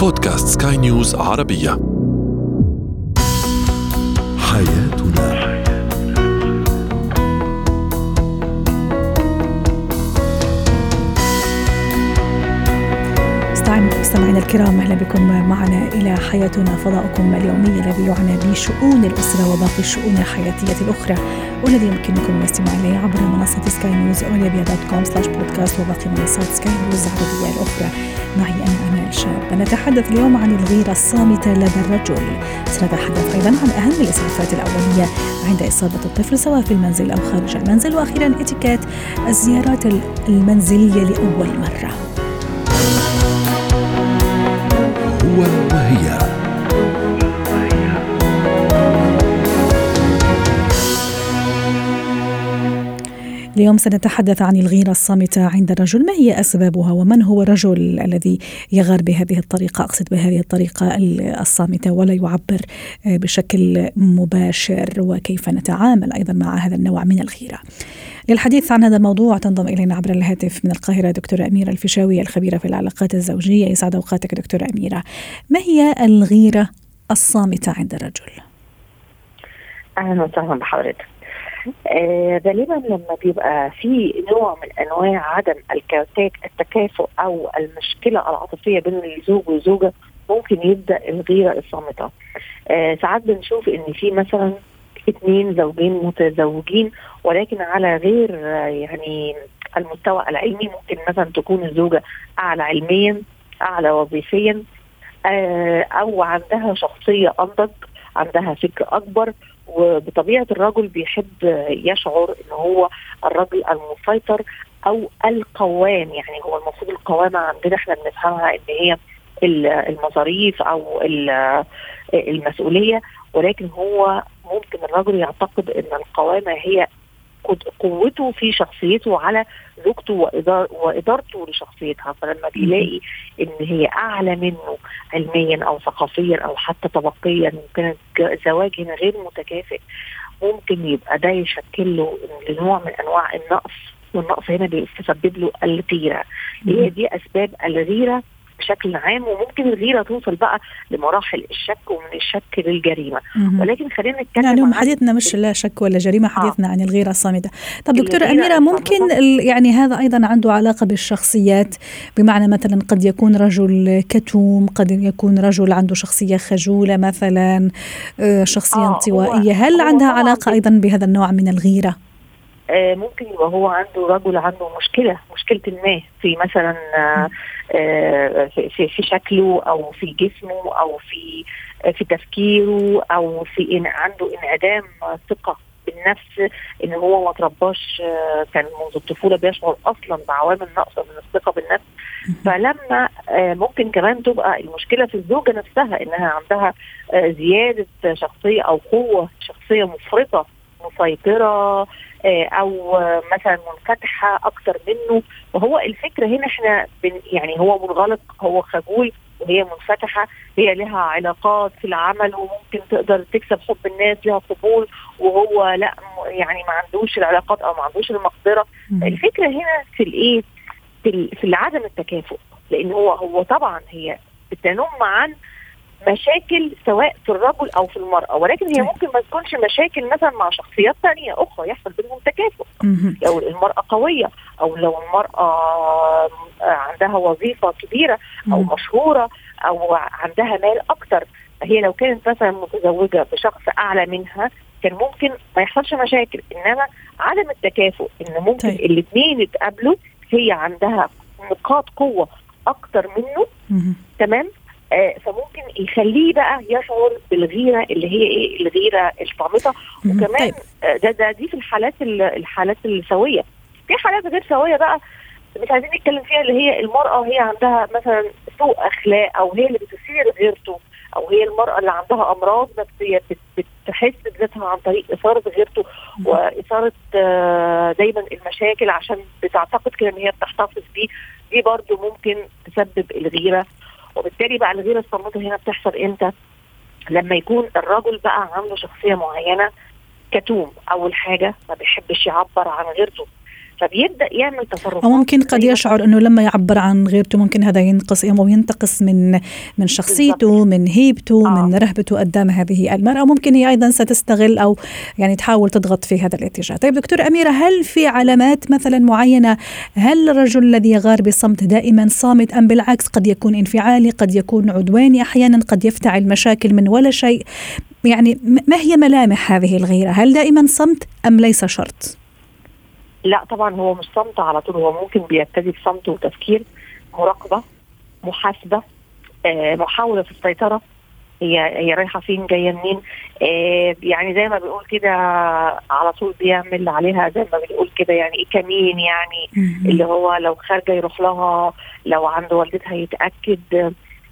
بودكاست سكاي نيوز عربية. حياتنا مستمعينا الكرام أهلا بكم معنا إلى حياتنا فضاؤكم اليومي الذي يعنى بشؤون الأسرة وباقي الشؤون الحياتية الأخرى والذي يمكنكم الاستماع إليه عبر منصة Sky News Arabia dot com slash podcast وباقي منصات سكاي نيوز العربية الأخرى. معي أنا امال شاب. نتحدث اليوم عن الغيرة الصامتة لدى الرجل. سنتحدث أيضا عن أهم الإسعافات الأولية عند إصابة الطفل سواء في المنزل أو خارج المنزل وأخيرا إتيكيت الزيارات المنزلية لأول مرة. هو وهي اليوم سنتحدث عن الغيرة الصامتة عند الرجل ما هي أسبابها ومن هو الرجل الذي يغار بهذه الطريقة أقصد بهذه الطريقة الصامتة ولا يعبر بشكل مباشر؟ وكيف نتعامل أيضا مع هذا النوع من الغيرة؟ للحديث عن هذا الموضوع تنضم إلينا عبر الهاتف من القاهرة دكتورة أميرة الفيشاوي الخبيرة في العلاقات الزوجية. يسعد أوقاتك دكتورة أميرة. ما هي الغيرة الصامتة عند الرجل؟ أهلا وسهلا بحضرتك. آه غالبا لما بيبقى في نوع من أنواع عدم التكافؤ أو المشكلة العاطفية بين الزوج والزوجة ممكن يبدأ الغيره الصامتة. آه ساعات بنشوف إن في مثلا اثنين زوجين متزوجين ولكن على غير يعني المستوى العلمي ممكن مثلا تكون الزوجة أعلى علميا أعلى وظيفيا آه أو عندها شخصية أنضج عندها فكر أكبر وبطبيعة الرجل بيحب يشعر إن هو الرجل المسيطر أو القوام يعني هو المفروض القوامة عندنا إحنا بنفهمها إن هي المصاريف أو المسؤولية ولكن هو ممكن الرجل يعتقد إن القوامة هي قوته في شخصيته على زوجته وإدار وإدارته لشخصيتها. فلما بيلاقي إن هي أعلى منه علميا أو ثقافيا أو حتى طبقيا ممكن الزواج هنا غير متكافئ ممكن يبقى ده يشكل له نوع من أنواع النقص. والنقص هنا بيسبب له الغيرة. هي دي أسباب الغيرة بشكل عام وممكن الغيرة توصل بقى لمراحل الشك ومن الشك للجريمة. ولكن خلينا نتكلم يعني اليوم حديثنا مش لا شك ولا جريمة حديثنا آه. عن الغيرة الصامتة. طب دكتورة أميرة ممكن يعني هذا أيضا عنده علاقة بالشخصيات بمعنى مثلا قد يكون رجل كتوم قد يكون رجل عنده شخصية خجولة مثلا شخصيه آه انطوائيه هل عندها علاقة أيضا بهذا النوع من الغيرة؟ آه ممكن يبقى هو عنده رجل عنده مشكلة مشكلة ما في مثلا آه في, في شكله أو في جسمه أو في في تفكيره أو في إن عنده انعدام ثقة بالنفس إن هو ما ترباش كان منذ الطفولة بيشعر أصلا بعوامل ناقصة من الثقة بالنفس. فلما ممكن كمان تبقى المشكلة في الزوجة نفسها إنها عندها زيادة شخصية أو قوة شخصية مفرطة مسيطرة أو مثلا منفتحة أكثر منه. وهو الفكرة هنا إحنا يعني هو منغلق هو خجول وهي منفتحة هي لها علاقات في العمل وممكن تقدر تكسب حب الناس لها قبول. وهو لا يعني ما عندوش العلاقات أو ما عندوش المقدرة. الفكرة هنا في الإيه؟ في, في عدم التكافؤ. لأن هو هو طبعا هي بتنم عن مشاكل سواء في الرجل أو في المرأة ولكن هي ممكن ما تكونش مشاكل مثلا مع شخصيات ثانية أخرى يحصل بينهم تكافؤ. لو المرأة قوية أو لو المرأة عندها وظيفة كبيرة أو مشهورة أو عندها مال أكتر هي لو كانت مثلا متزوجة بشخص أعلى منها كان ممكن ما يحصلش مشاكل. إنما عدم التكافؤ إن ممكن الاثنين يتقابلوا هي عندها نقاط قوة أكتر منه تمام؟ آه فممكن يخليه بقى يشعر بالغيرة اللي هي إيه؟ الغيرة الصامته وكمان طيب. آه ده ده دي في الحالات الحالات السوية. في حالات غير سوية بقى مش عايزين نتكلم فيها اللي هي المرأة هي عندها مثلا سوء أخلاق أو هي اللي بتثير غيرته أو هي المرأة اللي عندها أمراض نفسية بتحس بذاتها عن طريق إثارة غيرته وإثارة آه دايما المشاكل عشان بتعتقد كده إن هي بتحتفظ بيه. دي برضو ممكن تسبب الغيرة. وبالتالي بقى الغيره الصامته هنا بتحصل إمتى؟ لما يكون الرجل بقى عنده شخصية معينة كتوم أول حاجة ما بيحبش يعبر عن غيرته فبيبدأ يعمل تصرفات. أو ممكن قد يشعر أنه لما يعبر عن غيرته ممكن هذا ينقص أو ينتقص من من شخصيته من هيبته آه. من رهبته قدام هذه المرأة. ممكن هي أيضا ستستغل أو يعني تحاول تضغط في هذا الاتجاه. طيب دكتور أميرة هل في علامات مثلا معينة؟ هل الرجل الذي يغار بصمت دائما صامت؟ أم بالعكس قد يكون انفعالي قد يكون عدواني؟ أحيانا قد يفتعل مشاكل من ولا شيء. يعني ما هي ملامح هذه الغيرة؟ هل دائما صمت أم ليس شرط؟ لا طبعا هو مش صمت على طول هو ممكن بيبتدي بصمت وتفكير مراقبة محاسبة آه، محاولة في السيطرة. هي هي رايحة فين جاية منين؟ آه، يعني زي ما بيقول كده على طول بيعمل عليها زي ما بنقول كده يعني إيه كمين يعني اللي هو لو خارجة يروح لها لو عند والدتها يتأكد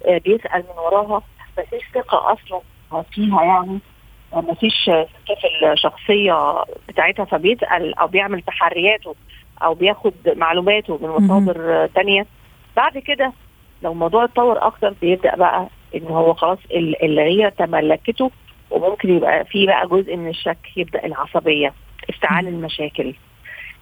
آه، بيسأل من وراها. مفيش ثقة أصلا فيها يعني. مفيش ثقه في الشخصية بتاعتها فبيسال أو بيعمل تحرياته أو بياخد معلوماته من مصادر تانية. بعد كده لو الموضوع اتطور أكتر بيبدأ بقى إن هو خلاص ال- اللي هي تملكته وممكن يبقى في بقى جزء من الشك يبدأ العصبية افتعال المشاكل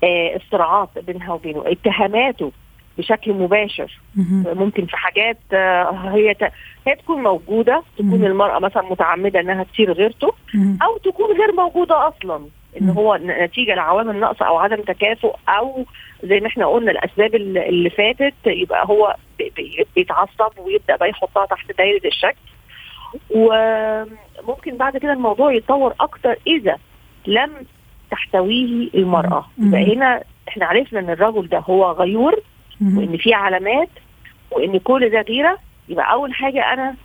آه، الصراعات بينها وبينه اتهاماته بشكل مباشر مهم. ممكن في حاجات آه، هي ت... هي تكون موجودة تكون. المرأة مثلا متعمدة إنها تثير غيرته. أو تكون غير موجودة أصلا ان. هو نتيجة لعوامل نقص أو عدم تكافؤ أو زي ما إحنا قلنا الأسباب اللي فاتت يبقى هو بي- بي- بيتعصب ويبدأ بقى يحطها تحت دايرة الشك وممكن بعد كده الموضوع يتطور أكتر إذا لم تحتويه المرأة. يبقى هنا إحنا عرفنا إن الرجل ده هو غيور. وإن في علامات وإن كل ده غيرة يبقى أول حاجة أنا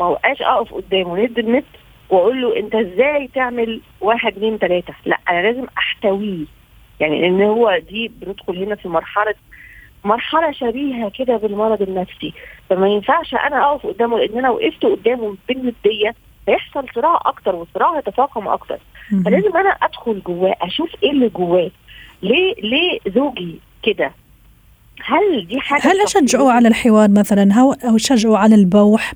ما بقاش أقف قدامه ند النت وأقول له أنت إزاي تعمل واحد اتنين تلاتة؟ لا أنا لازم أحتويه. يعني لأن هو دي بندخل هنا في مرحلة مرحلة شبيهة كده بالمرض النفسي. فما ينفعش أنا أقف قدامه لأن أنا وقفت قدامه بالندية هيحصل صراع أكتر والصراع هيتفاقم أكتر. فلازم أنا أدخل جواه أشوف إيه اللي جواه. ليه ليه زوجي كده؟ هل دي حاجة هل؟ أشجعه على الحوار مثلا؟ أو أشجعه على البوح؟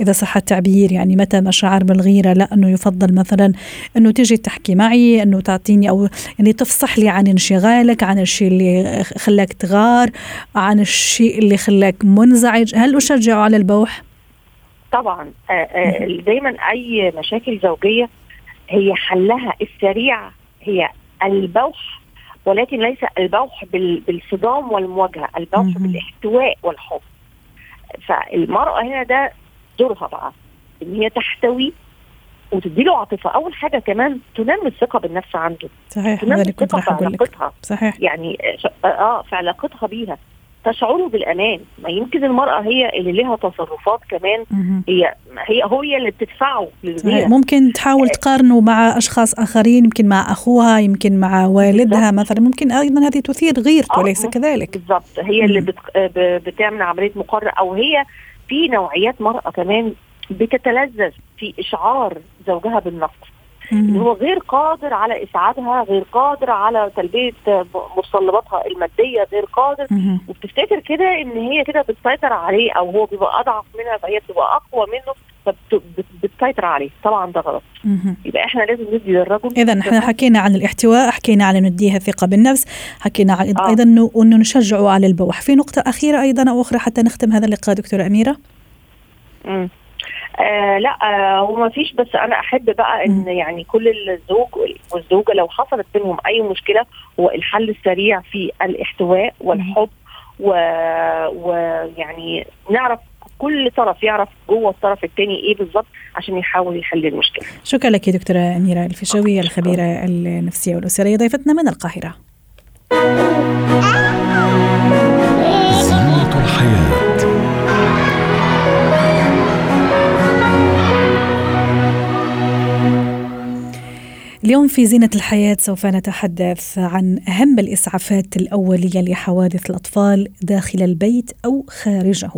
إذا صح التعبير يعني متى ما شعر بالغيرة؟ لا أنه يفضل مثلا أنه تيجي تحكي معي أنه تعطيني أو يعني تفصح لي عن انشغالك عن الشيء اللي خلاك تغار عن الشيء اللي خلاك منزعج. هل أشجعه على البوح؟ طبعا. آه، آه، دايما أي مشاكل زوجية هي حلها السريع هي البوح ولكن ليس البوح بال- بالصدام والمواجهة البوح مهم. بالاحتواء والحب. فالمرأة هنا ده دورها بقى إن هي تحتوي وتديله عاطفة. أول حاجة كمان تنمي الثقة بالنفس عنده. صحيح تنمي الثقة في علاقتها. صحيح. يعني آه في علاقتها بيها. تشعره بالأمان. ما يمكن المرأة هي اللي لها تصرفات كمان. هي هي هي اللي بتدفعه. للغيره ممكن تحاول تقارنه مع أشخاص آخرين يمكن مع أخوها يمكن مع والدها مثلا. ممكن أيضا هذه تثير غيرته آه، ليس كذلك. بالظبط. هي اللي. بت... ب- بتعمل عملية مقارنة. أو هي في نوعيات مرأة كمان بتتلذذ في إشعار زوجها بالنقص. مهم. هو غير قادر على إسعادها غير قادر على تلبية متطلباتها المادية غير قادر. وبتفتكر كده إن هي كده بتسيطر عليه أو هو بيبقى أضعف منها فهي بتبقى أقوى منه فبتسيطر عليه طبعا ده غلط. يبقى إحنا لازم ندي للرجل إذا إحنا حكينا عن الاحتواء، حكينا على نديها ثقة بالنفس، حكينا عن آه. أيضا إنه إنه نشجعه على البوح، في نقطة أخيرة أيضا أو أخرى حتى نختم هذا اللقاء دكتورة أميرة؟ مم. آه لا آه هو ما فيش بس أنا أحب بقى إن. يعني كل الزوج والزوجة لو حصلت بينهم أي مشكلة هو الحل السريع في الاحتواء والحب و- ويعني نعرف كل طرف يعرف جوه الطرف الثاني إيه بالظبط عشان يحاول يحل المشكلة شكرا لك دكتورة أميرة الفيشاوي الخبيرة النفسية والأسرية ضيفتنا من القاهرة. اليوم في زينة الحياة سوف نتحدث عن أهم الإسعافات الأولية لحوادث الأطفال داخل البيت أو خارجه.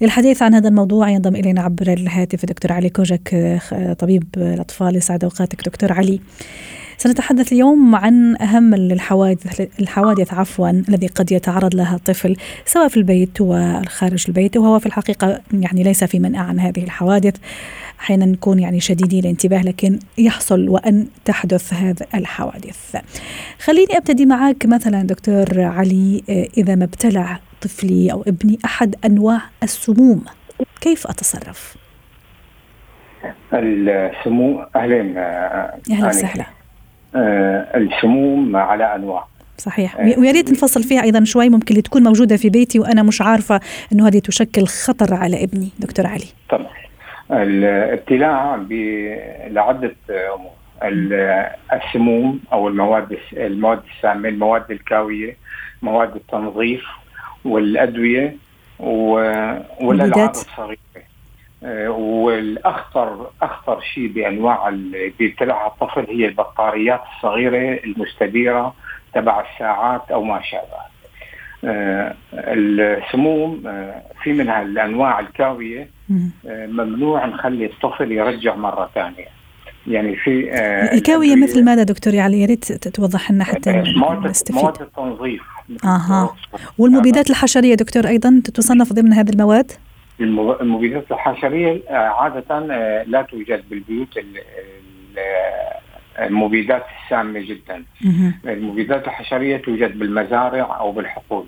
للحديث عن هذا الموضوع ينضم إلينا عبر الهاتف دكتور علي كوجك طبيب الأطفال يسعد أوقاتك دكتور علي. سنتحدث اليوم عن أهم الحوادث الحوادث عفوا الذي قد يتعرض لها الطفل سواء في البيت وخارج البيت وهو في الحقيقة يعني ليس في منأى عن هذه الحوادث. أحيانا نكون يعني شديدي الانتباه لكن يحصل وأن تحدث هذه الحوادث. خليني أبتدي معك مثلا دكتور علي إذا ما ابتلع طفلي أو ابني أحد أنواع السموم كيف أتصرف؟ السموم اهلين أهلا وسهلا. آه السموم على أنواع. صحيح. ويا ريت نفصل فيها أيضا شوي ممكن اللي تكون موجودة في بيتي وأنا مش عارفة إنه هذه تشكل خطر على ابني دكتور علي. طبعا الابتلاع لعدة أمور. السموم أو المواد المواد السامة المواد الكاوية مواد التنظيف والأدوية والالعاب الصغيرة. آه، والأخطر أخطر شيء بأنواع اللي بيبتلعها الطفل هي البطاريات الصغيرة المستديرة تبع الساعات أو ما شابه. آه، السموم آه، في منها الأنواع الكاوية ممنوع نخلي الطفل يرجع مرة ثانية. يعني في الكاوية مثل ماذا دكتور يعني يا ريت توضح لنا حتى مواد مواد التنظيف. أها. والمبيدات الحشرية دكتور أيضا تصنف ضمن هذه المواد؟ المبيدات الحشرية آه، عادة آه، لا توجد بالبيوت المبيدات السامة جدا. المبيدات الحشرية توجد بالمزارع أو بالحقول.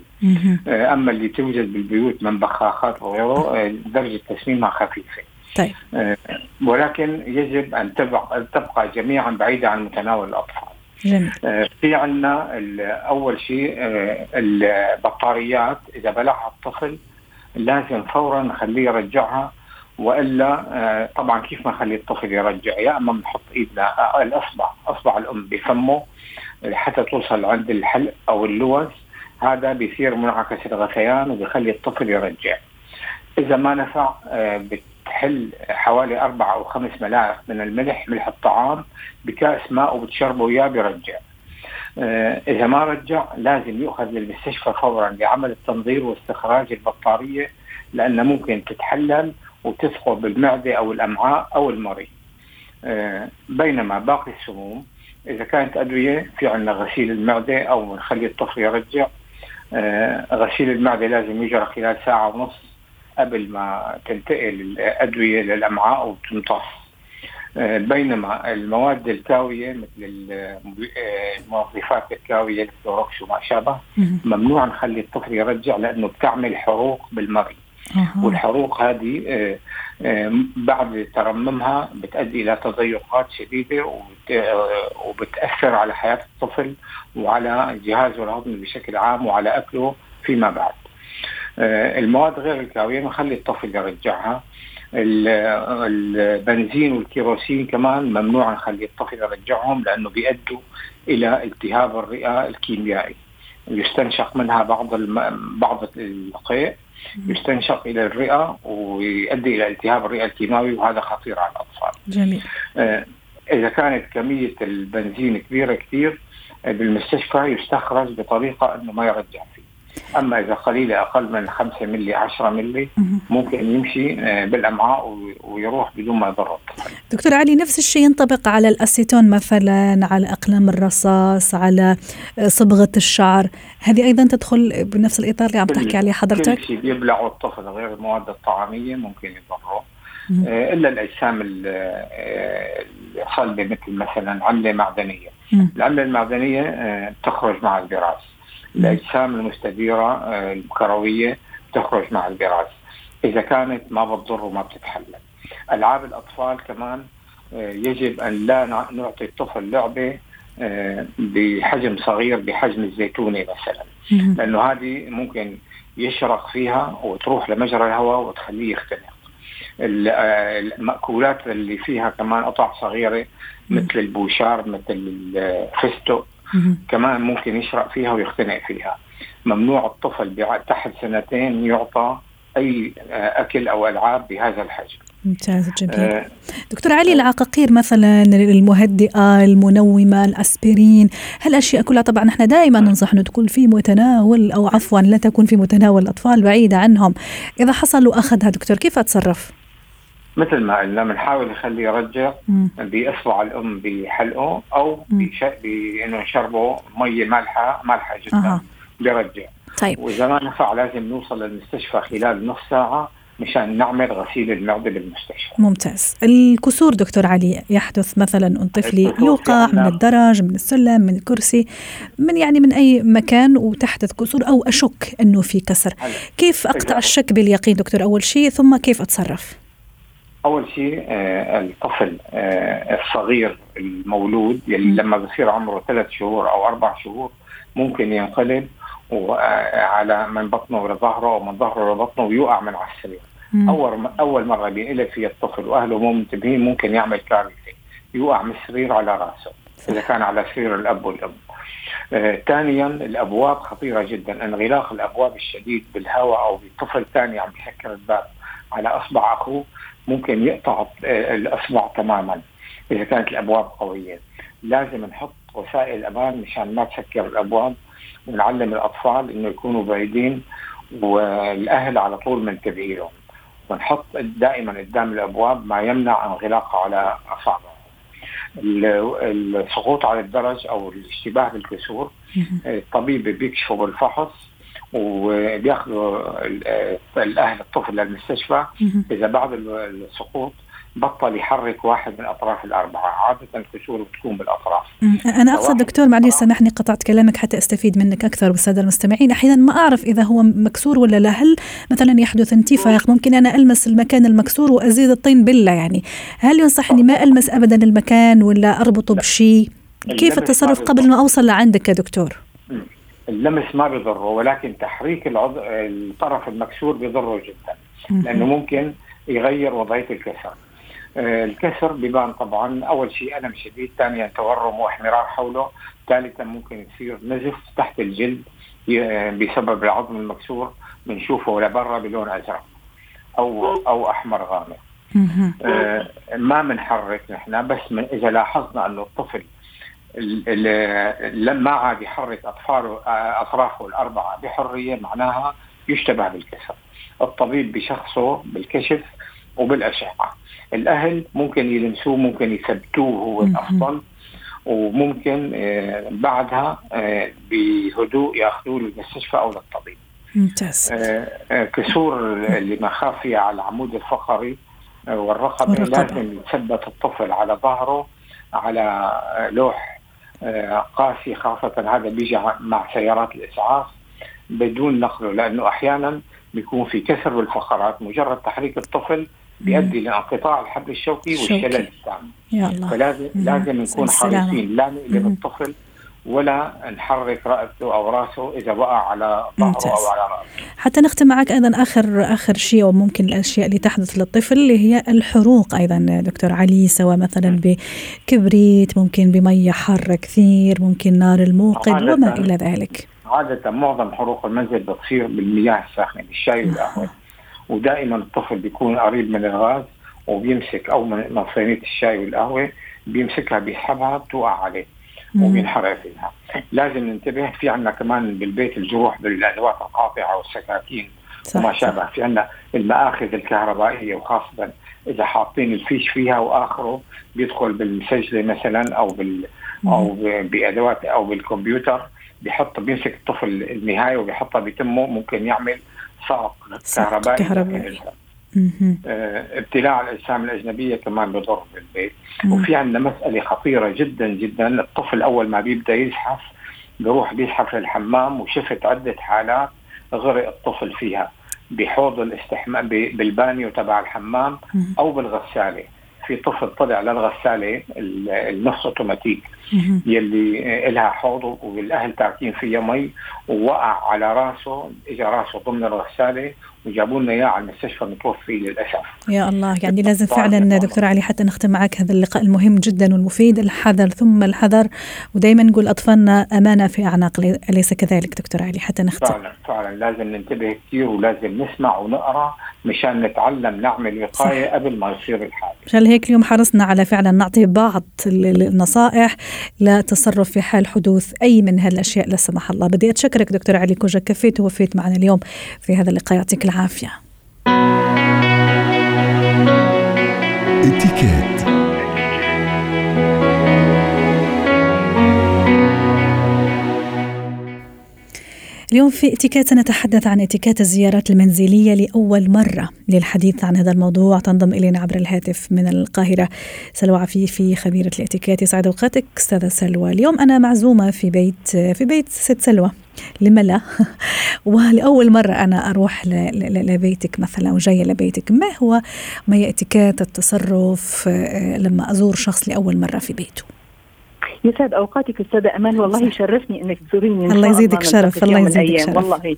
آه، أما اللي توجد بالبيوت من بخاخات وغيره درجة تسميمها خفيفة. طيب. ولكن يجب أن تبقى جميعا بعيدة عن متناول الأطفال. جميل. في عندنا أول شيء البطاريات. إذا بلعها الطفل لازم فورا نخليه يرجعها وإلا آه، طبعا كيف ما نخلي الطفل يرجع؟ يا أما بنحط ايدنا آه، الأصبع أصبع الأم بفمه حتى توصل عند الحلق أو اللوز. هذا بيصير منعكس الغثيان وبيخلي الطفل يرجع. إذا ما نفع آه، بتحل حوالي أربع أو خمس ملاعق من الملح ملح الطعام بكأس ماء وبتشربه اياه بيرجع. إذا ما رجع لازم يؤخذ للمستشفى فورا لعمل التنظير واستخراج البطارية لانها ممكن تتحلل وتثقل بالمعدة أو الأمعاء أو المريء. آه، بينما باقي السموم إذا كانت أدوية في عندنا غسيل المعدة أو نخلي الطفل يرجع. آه، غسيل المعدة لازم يجرى خلال ساعة ونص قبل ما تنتقل الأدوية للأمعاء وتمتص آه، بينما المواد الكاوية مثل المنظفات الكاوية الكلوروكس وما شابه ممنوع نخلي الطفل يرجع لأنه بتعمل حروق بالمري والحروق هذه آه، بعد ترممها بتؤدي إلى تضيقات شديدة وبتأثر على حياة الطفل وعلى جهازه الهضمي بشكل عام وعلى أكله فيما بعد. المواد غير الكاويه نخلي الطفل يرجعها البنزين والكيروسين كمان ممنوع نخلي الطفل يرجعهم لأنه بيؤدوا إلى التهاب الرئة الكيميائي يستنشق منها بعض. بعض القيء يستنشق إلى الرئة ويؤدي إلى التهاب الرئة الكيماوي وهذا خطير على الأطفال. جميل. آه إذا كانت كمية البنزين كبيرة كثير بالمستشفى يستخرج بطريقة إنه ما يرجع فيه. أما إذا قليلة أقل من 5 ملي 10 ملي ممكن يمشي آه، بالأمعاء ويروح بدون ما يضر الطفل. دكتور علي نفس الشيء ينطبق على الأسيتون مثلا على أقلام الرصاص على آه، صبغة الشعر. هذه أيضا تدخل بنفس الإطار اللي عم تحكي عليه حضرتك؟ كل شيء بيبلعه الطفل غير المواد الطعامية ممكن يضره. آه، إلا الأجسام الصلبه مثل مثلا عمله معدنية. العمله المعدنية تخرج مع البراز. الأجسام المستديرة آه، الكروية تخرج مع البراز. إذا كانت ما بتضر وما بتتحلل. ألعاب الأطفال كمان آه، يجب أن لا نعطي الطفل لعبة آه، بحجم صغير بحجم الزيتونة مثلا. لأنه هذه ممكن يشرق فيها وتروح لمجرى الهواء وتخليه يختنق. المأكولات اللي فيها كمان قطع صغيرة مثل البوشار مثل الفستق كمان ممكن يشرق فيها ويختنق فيها. ممنوع الطفل تحت سنتين يعطى أي آه، أكل أو ألعاب بهذا الحجم. ممتاز جميل آه دكتور علي العقاقير مثلا المهدئة المنومة الأسبرين هالأشياء كلها طبعا نحن دائما ننصح إنه تكون في متناول أو عفوا لا تكون في متناول الأطفال بعيدة عنهم إذا حصل وأخذها دكتور كيف أتصرف؟ مثل ما قلنا بنحاول نخليه يرجع. باصبع الأم بحلقه أو. بإنه نشربه مية مالحة مالحة جدا أها. بيرجع طيب وإذا ما نفع لازم نوصل للمستشفى خلال نص ساعة مشان نعمل غسيل المعدة بالمستشفى ممتاز. الكسور دكتور علي يحدث مثلا أن طفلي الكسور يوقع من عنا- الدرج من السلم من الكرسي من يعني من أي مكان وتحدث كسور أو أشك أنه في كسر. كيف أقطع الشك باليقين دكتور أول شيء ثم كيف أتصرف؟ أول شيء آه الطفل آه الصغير المولود يلي. لما بصير عمره ثلاث شهور أو أربع شهور ممكن ينقلب وعلى من بطنه لظهره أو من ظهره لبطنه ويوقع من على السرير. مم. أول أول مرة بينقلب فيها الطفل وأهله مو منتبهين ممكن يعمل كارثة. يوقع من السرير على رأسه إذا كان على سرير الأب والأم. آه، ثانيا الأبواب خطيرة جدا. انغلاق الأبواب الشديد بالهواء أو بطفل ثاني عم بيسكر الباب على أصبع أخوه ممكن يقطع آه، الأصبع تماما إذا كانت الأبواب قوية. لازم نحط وسائل أمان مشان ما تسكر الأبواب ونعلم الأطفال إنه يكونوا بعيدين والأهل على طول منتبهين لهم ونحط دائما قدام الأبواب ما يمنع انغلاقها على اصابعه ال- السقوط على الدرج أو الاشتباه بالكسور. الطبيب بيكشفوا بالفحص وبياخذوا ال- الأهل الطفل للمستشفى. إذا بعد ال- السقوط بطل يحرك واحد من الاطراف الأربعة عادة الكسور بتكون بالأطراف. أقصد واحد- دكتور معلش سامحني قطعت كلامك حتى أستفيد منك أكثر بالسادة المستمعين. أحيانا ما أعرف إذا هو مكسور ولا لا. هل مثلا يحدث انتفاخ؟ ممكن أنا ألمس المكان المكسور وأزيد الطين بلة يعني. هل ينصح أني ما ألمس أبدا المكان ولا أربطه بشيء كيف التصرف قبل ما أوصل لعندك يا دكتور؟ اللمس ما بيضره ولكن تحريك العض... الطرف المكسور بيضره جدا. لأنه ممكن يغير وضعية الكسر. آه، الكسر بيبان طبعا أول شيء ألم شديد، ثانيا تورم واحمرار حوله، ثالثا ممكن يصير نزف تحت الجلد ي- بسبب العظم المكسور بنشوفه لبرا بلون أزرق أو أو أحمر غامق. آه، ما بنحرك نحن بس من إذا لاحظنا أنه الطفل ال- ال- لما عاد يحرك أطفاله آه، أطرافه الأربعة بحرية معناها يشتبه بالكسر. الطبيب بشخصه بالكشف وبالأشعة. الأهل ممكن يلمسوه ممكن يثبتوه هو. الأفضل وممكن آه، بعدها آه، بهدوء ياخذوه للمستشفى أو للطبيب. ممتاز آه، كسور اللي مخاف فيها على العمود الفقري والرقبة. لازم يثبت الطفل على ظهره على لوح قاسي خاصة هذا بيجي مع سيارات الإسعاف بدون نقله لأنه أحيانا بيكون في كسر بالفقرات مجرد تحريك الطفل بيؤدي لانقطاع الحبل الشوكي شوكي. والشلل الله فلازم مم. لازم نكون. حريصين لا نقلب. الطفل ولا نحرك رأسه أو راسه إذا وقع على ظهره ممتاز. أو على رأسه حتى نختم معك أيضا اخر آخر شيء أو ممكن الأشياء اللي تحدث للطفل اللي هي الحروق أيضا دكتور علي سواء مثلا بكبريت ممكن بميه حاره كثير ممكن نار الموقد. وما إلى ذلك عادة معظم حروق المنزل بتصير بالمياه الساخنة بالشاي والقهوة ودائما الطفل بيكون قريب من الغاز وبيمسك أو من صينية الشاي والقهوة بيمسكها بيسحبها بتوقع عليه. وبينحرق فيها لازم ننتبه في عندنا كمان بالبيت الجروح بالأدوات القاطعة والسكاكين صح وما. شابه في عندنا المآخذ الكهربائية وخاصة إذا حاطين الفيش فيها وآخره بيدخل بالمسجلة مثلا أو بال أو ب- بأدوات أو بالكمبيوتر بيحط بيمسك الطفل النهاية وبيحطها بتمه ممكن يعمل صعق كهربائي كهربائي. آه، ابتلاع الأجسام الأجنبية كمان بضر بالبيت. وفي عندنا مسألة خطيرة جدا جدا الطفل أول ما بيبدأ يزحف بروح بيزحف للحمام وشفت عدة حالات غرق الطفل فيها بحوض الاستحمام بالبانيو تبع الحمام مم. أو بالغسالة في طفل طلع للغسالة ال- النص أوتوماتيك. يلي إلها حوض والأهل تاركين فيها مي ووقع على راسه اجى راسه ضمن الغسالة وجابوا لنا إياه على المستشفى متوفي للأسف. يا الله يعني لازم فعلا. دكتور علي حتى نختم معك هذا اللقاء المهم جدا والمفيد الحذر ثم الحذر ودائما نقول أطفالنا أمانة في أعناق لي- أليس كذلك دكتور علي؟ حتى نختم. فعلا فعلا. لازم ننتبه كثير ولازم نسمع ونقرأ مشان نتعلم نعمل وقاية صح. قبل ما يصير الحادث. مشان هيك اليوم حرصنا على فعلا نعطي بعض ال- ال- النصائح للتصرف في حال حدوث أي من هالأشياء لا سمح الله. بدي أتشكرك دكتور علي كوجا كفيت ووفيت معنا اليوم في هذا اللقاء. يعطيك العافية. اتكات اليوم في اتيكيت سنتحدث عن اتيكيت الزيارات المنزلية لأول مرة للحديث عن هذا الموضوع. تنضم إلينا عبر الهاتف من القاهرة سلوى عفيفي خبيرة الاتيكيت. يسعد أوقاتك أستاذة سلوى. اليوم أنا معزومة في بيت في بيت ست سلوى. لما لا؟ ولأول مرة أنا أروح لبيتك مثلا وجاية لبيتك. ما هو ما هي اتيكيت التصرف آه، لما أزور شخص لأول مرة في بيته؟ يسعد أوقاتك أستاذة أمان. والله يشرفني إنك تزوريني الله يزيدك شرف الله يزيدك شرف. والله.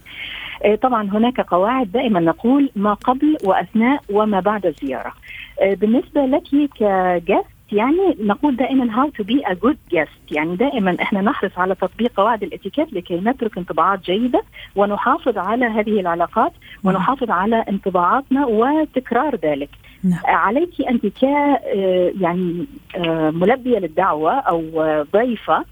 آه، طبعا هناك قواعد. دائما نقول ما قبل وأثناء وما بعد الزياره آه، بالنسبة لك ك guest يعني نقول دائما how to be a good guest يعني دائما إحنا نحرص على تطبيق قواعد الإتيكيت لكي نترك انطباعات جيدة ونحافظ على هذه العلاقات نعم. ونحافظ على انطباعاتنا وتكرار ذلك. نعم. عليك أنت ك آه، يعني آه، ملبية للدعوة أو ضيفة.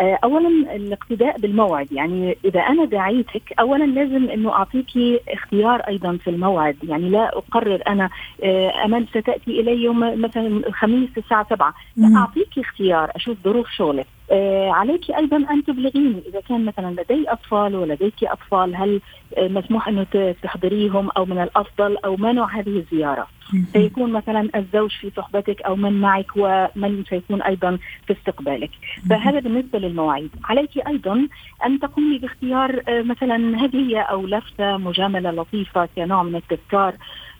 آه، اولا الاقتداء بالموعد. يعني إذا أنا دعيتك اولا لازم إنه اعطيكي اختيار أيضا في الموعد. يعني لا أقرر أنا آه، امل ستأتي إلي يوم مثلا الخميس الساعة 7 لا اعطيكي اختيار أشوف ظروف شغلك. آه عليك أيضا أن تبلغيني. إذا كان مثلا لدي أطفال ولديك أطفال هل آه مسموح أنه تحضريهم أو من الأفضل أو ما نوع هذه الزيارة؟ سيكون مثلا الزوج في صحبتك أو من معك ومن سيكون أيضا في استقبالك. فهذا بالنسبة للمواعيد. عليك أيضا أن تقومي باختيار آه مثلا هدية أو لفته مجاملة لطيفة كنوع من التذكار.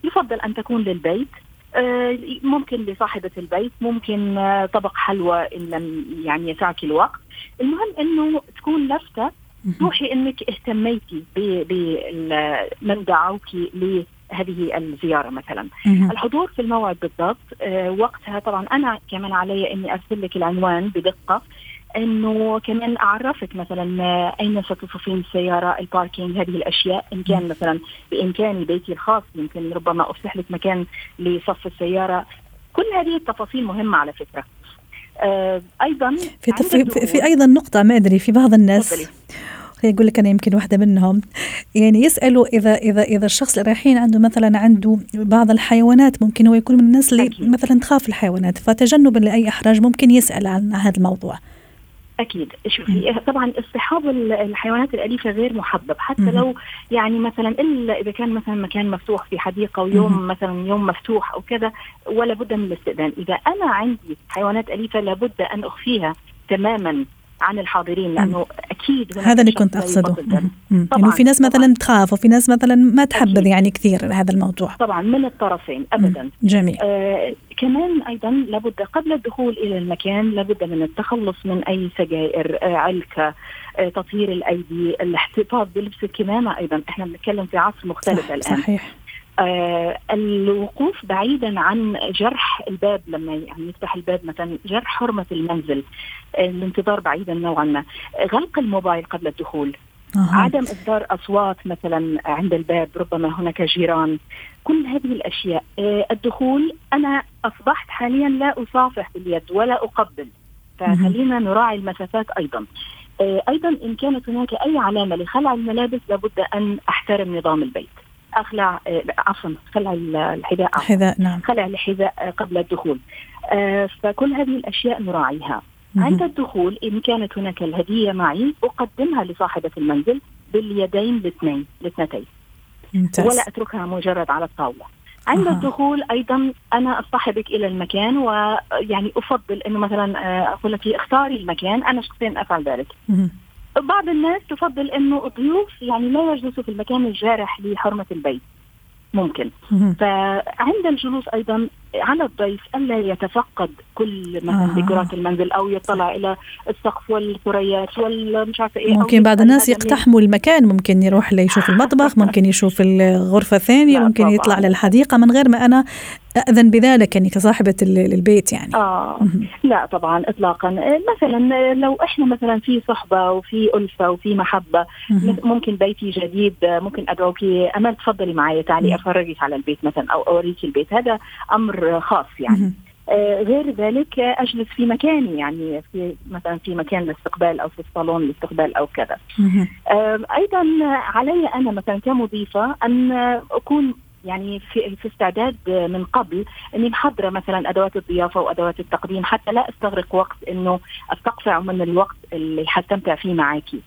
يفضل أن تكون للبيت. ممكن لصاحبة البيت ممكن آه، طبق حلوى إن لم يعني يسعك الوقت. المهم أنه تكون لفتة توحي أنك اهتميتي بمن دعوك لهذه الزيارة مثلا. الحضور في الموعد بالضبط آه، وقتها طبعا أنا كمان علي أني أرسل لك العنوان بدقة. إنه كمان اعرفك مثلا أين ستصفين السياره الباركينج هذه الأشياء. إن كان مثلا بإمكاني بيتي الخاص يمكن ربما افسح لك مكان لصف السيارة. كل هذه التفاصيل مهمة على فكرة. آه أيضا في, في, في أيضا نقطة ما أدري في بعض الناس يقول لك أنا يمكن واحدة منهم يعني يسألوا اذا اذا إذا الشخص اللي رايحين عنده مثلا عنده بعض الحيوانات ممكن هو يكون من الناس اللي مثلا تخاف الحيوانات فتجنبا لأي إحراج ممكن يسأل عن هذا الموضوع. أكيد. شوفي طبعا اصطحاب الحيوانات الأليفة غير محبب. حتى لو يعني مثلا إلا إذا كان مثلا مكان مفتوح في حديقة ويوم مثلا يوم مفتوح أو كذا ولا بد من الاستئذان. إذا أنا عندي حيوانات أليفة لابد أن أخفيها تماما. عن الحاضرين لأنه أكيد هذا اللي كنت أقصده. انه في ناس مثلا تخاف وفي ناس مثلا ما تحبذ يعني كثير هذا الموضوع. طبعا من الطرفين ابدا. جميل. آه كمان أيضا لابد قبل الدخول إلى المكان لابد من التخلص من أي سجائر آه علكة آه تطهير الأيدي الاحتفاظ بلبس الكمامة أيضا. إحنا بنتكلم في عصر مختلف صح الآن. صحيح. آه الوقوف بعيدا عن جرح الباب لما يعني يفتح الباب مثلا جرح حرمة المنزل آه الانتظار بعيدا نوعا ما غلق الموبايل قبل الدخول أه. عدم إصدار أصوات مثلا عند الباب ربما هناك جيران كل هذه الأشياء. آه الدخول أنا أصبحت حاليا لا أصافح باليد ولا أقبل فخلينا نراعي المسافات أيضا. أيضا إن كانت هناك أي علامة لخلع الملابس لابد أن أحترم نظام البيت. أخلع آه، عفوا خلع الحذاء. الحذاء نعم. خلع الحذاء قبل الدخول. آه، فكل هذه الأشياء نراعيها. عند الدخول إن كانت هناك الهدية معي أقدمها لصاحبة المنزل باليدين الاثنين الاثنتين. ولا أتركها مجرد على الطاولة. عند آه. الدخول أيضا أنا أصطحبك إلى المكان ويعني أفضل إنه مثلا آه، أقول لك اختاري المكان أنا شخصيا أفعل ذلك. بعض الناس تفضل إنه الضيوف يعني لا يجلسوا في المكان الجارح لحرمة البيت. ممكن. فعند الجلوس أيضا على الضيف ألا يتفقد كل مثلا آه. ديكورات المنزل أو يطلع إلى السقف والثريات والمش عارفة إيه ممكن بعض الناس يقتحموا المكان ممكن يروح ليشوف المطبخ ممكن يشوف الغرفة الثانية ممكن طبعا. يطلع للحديقة من غير ما أنا أأذن بذلك يعني كصاحبة البيت يعني. آه. لا طبعا إطلاقا. مثلا لو إحنا مثلا في صحبة وفي ألفة وفي محبة ممكن بيتي جديد ممكن أدعوك أمل تفضلي معي تعالي أفرجك على البيت مثلا أو أوريك البيت. هذا خاص يعني. آه غير ذلك أجلس في مكاني يعني في مثلا في مكان الاستقبال أو في الصالون الاستقبال أو كذا. آه أيضا علي أنا مثلا كمضيفة أن أكون يعني في, في استعداد من قبل أني محضرة مثلا أدوات الضيافة وادوات التقديم حتى لا أستغرق وقت إنه أستقطع من الوقت اللي حستمتع فيه معاكي.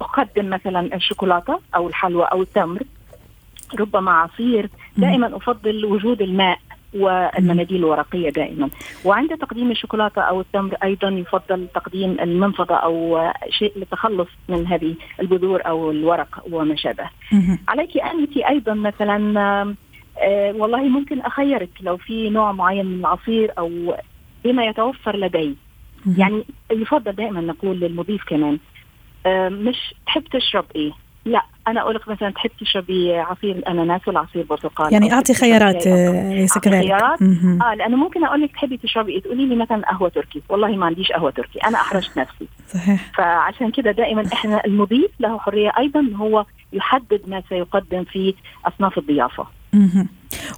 أقدم مثلا الشوكولاتة أو الحلوى أو التمر. ربما عصير دائما أفضل وجود الماء والمناديل الورقية دائما وعند تقديم الشوكولاتة أو التمر أيضا يفضل تقديم المنفضة أو شيء للتخلص من هذه البذور أو الورق وما شابه. عليك أنت أيضا مثلا آه والله ممكن أخيرك لو في نوع معين من العصير أو بما يتوفر لدي. يعني يفضل دائما نقول للمضيف كمان آه، مش تحب تشرب إيه؟ لا أنا أقول لك مثلا تحب تشربي عصير الأناناس ولا عصير برتقال؟ يعني أو أعطي خيارات آه، ليس كذلك خيارات؟ مهم. آه لأنه ممكن أقول لك تحبي تشربي تقولي لي مثلا قهوة تركي. والله ما عنديش قهوة تركي أنا أحرجت نفسي. صحيح. فعشان كده دائما إحنا المضيف له حرية أيضا هو يحدد ما سيقدم في أصناف الضيافة. مهم.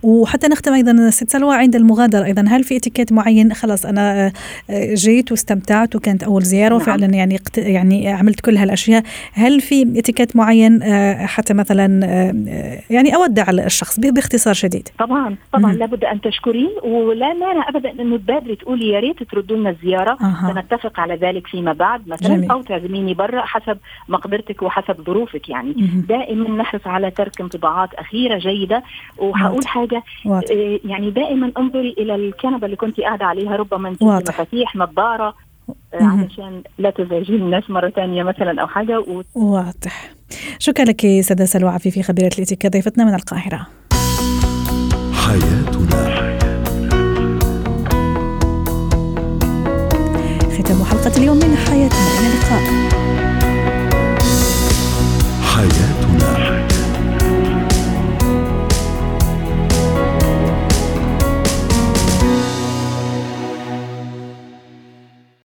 وحتى نختم أيضا ست سلوى عند المغادرة. أيضا هل في إتيكيت معين؟ خلاص أنا آه، جيت واستمتعت وكانت أول زيارة نعم. وفعلا يعني يعني عملت كل هالأشياء. هل في إتيكيت معين؟ آه، حتى مثلا آه، يعني اودع الشخص باختصار شديد. طبعا طبعا. لابد أن تشكرين. ولا مانع ابدا انه تبادري تقولي يا ريت تردوا لنا الزيارة. أها. سنتفق على ذلك فيما بعد. مثلا جميل. أو تعزميني برا حسب مقدرتك وحسب ظروفك يعني. دائما نحرص على ترك انطباعات أخيرة جيدة. وهقول واضح. حاجة. واضح. آه، يعني دائما انظري إلى الكنبة اللي كنت قاعدة عليها ربما انت مفاتيح نظارة آه، علشان لا تزعجي الناس مرة ثانية مثلا أو حاجة و... واضح. شكرا لك سدى سلوى عفيفي خبيرة الاتيكيت. ضيفتنا من القاهرة. حياتنا. ختام حلقة اليوم من حياتنا. إلى اللقاء. حياتنا.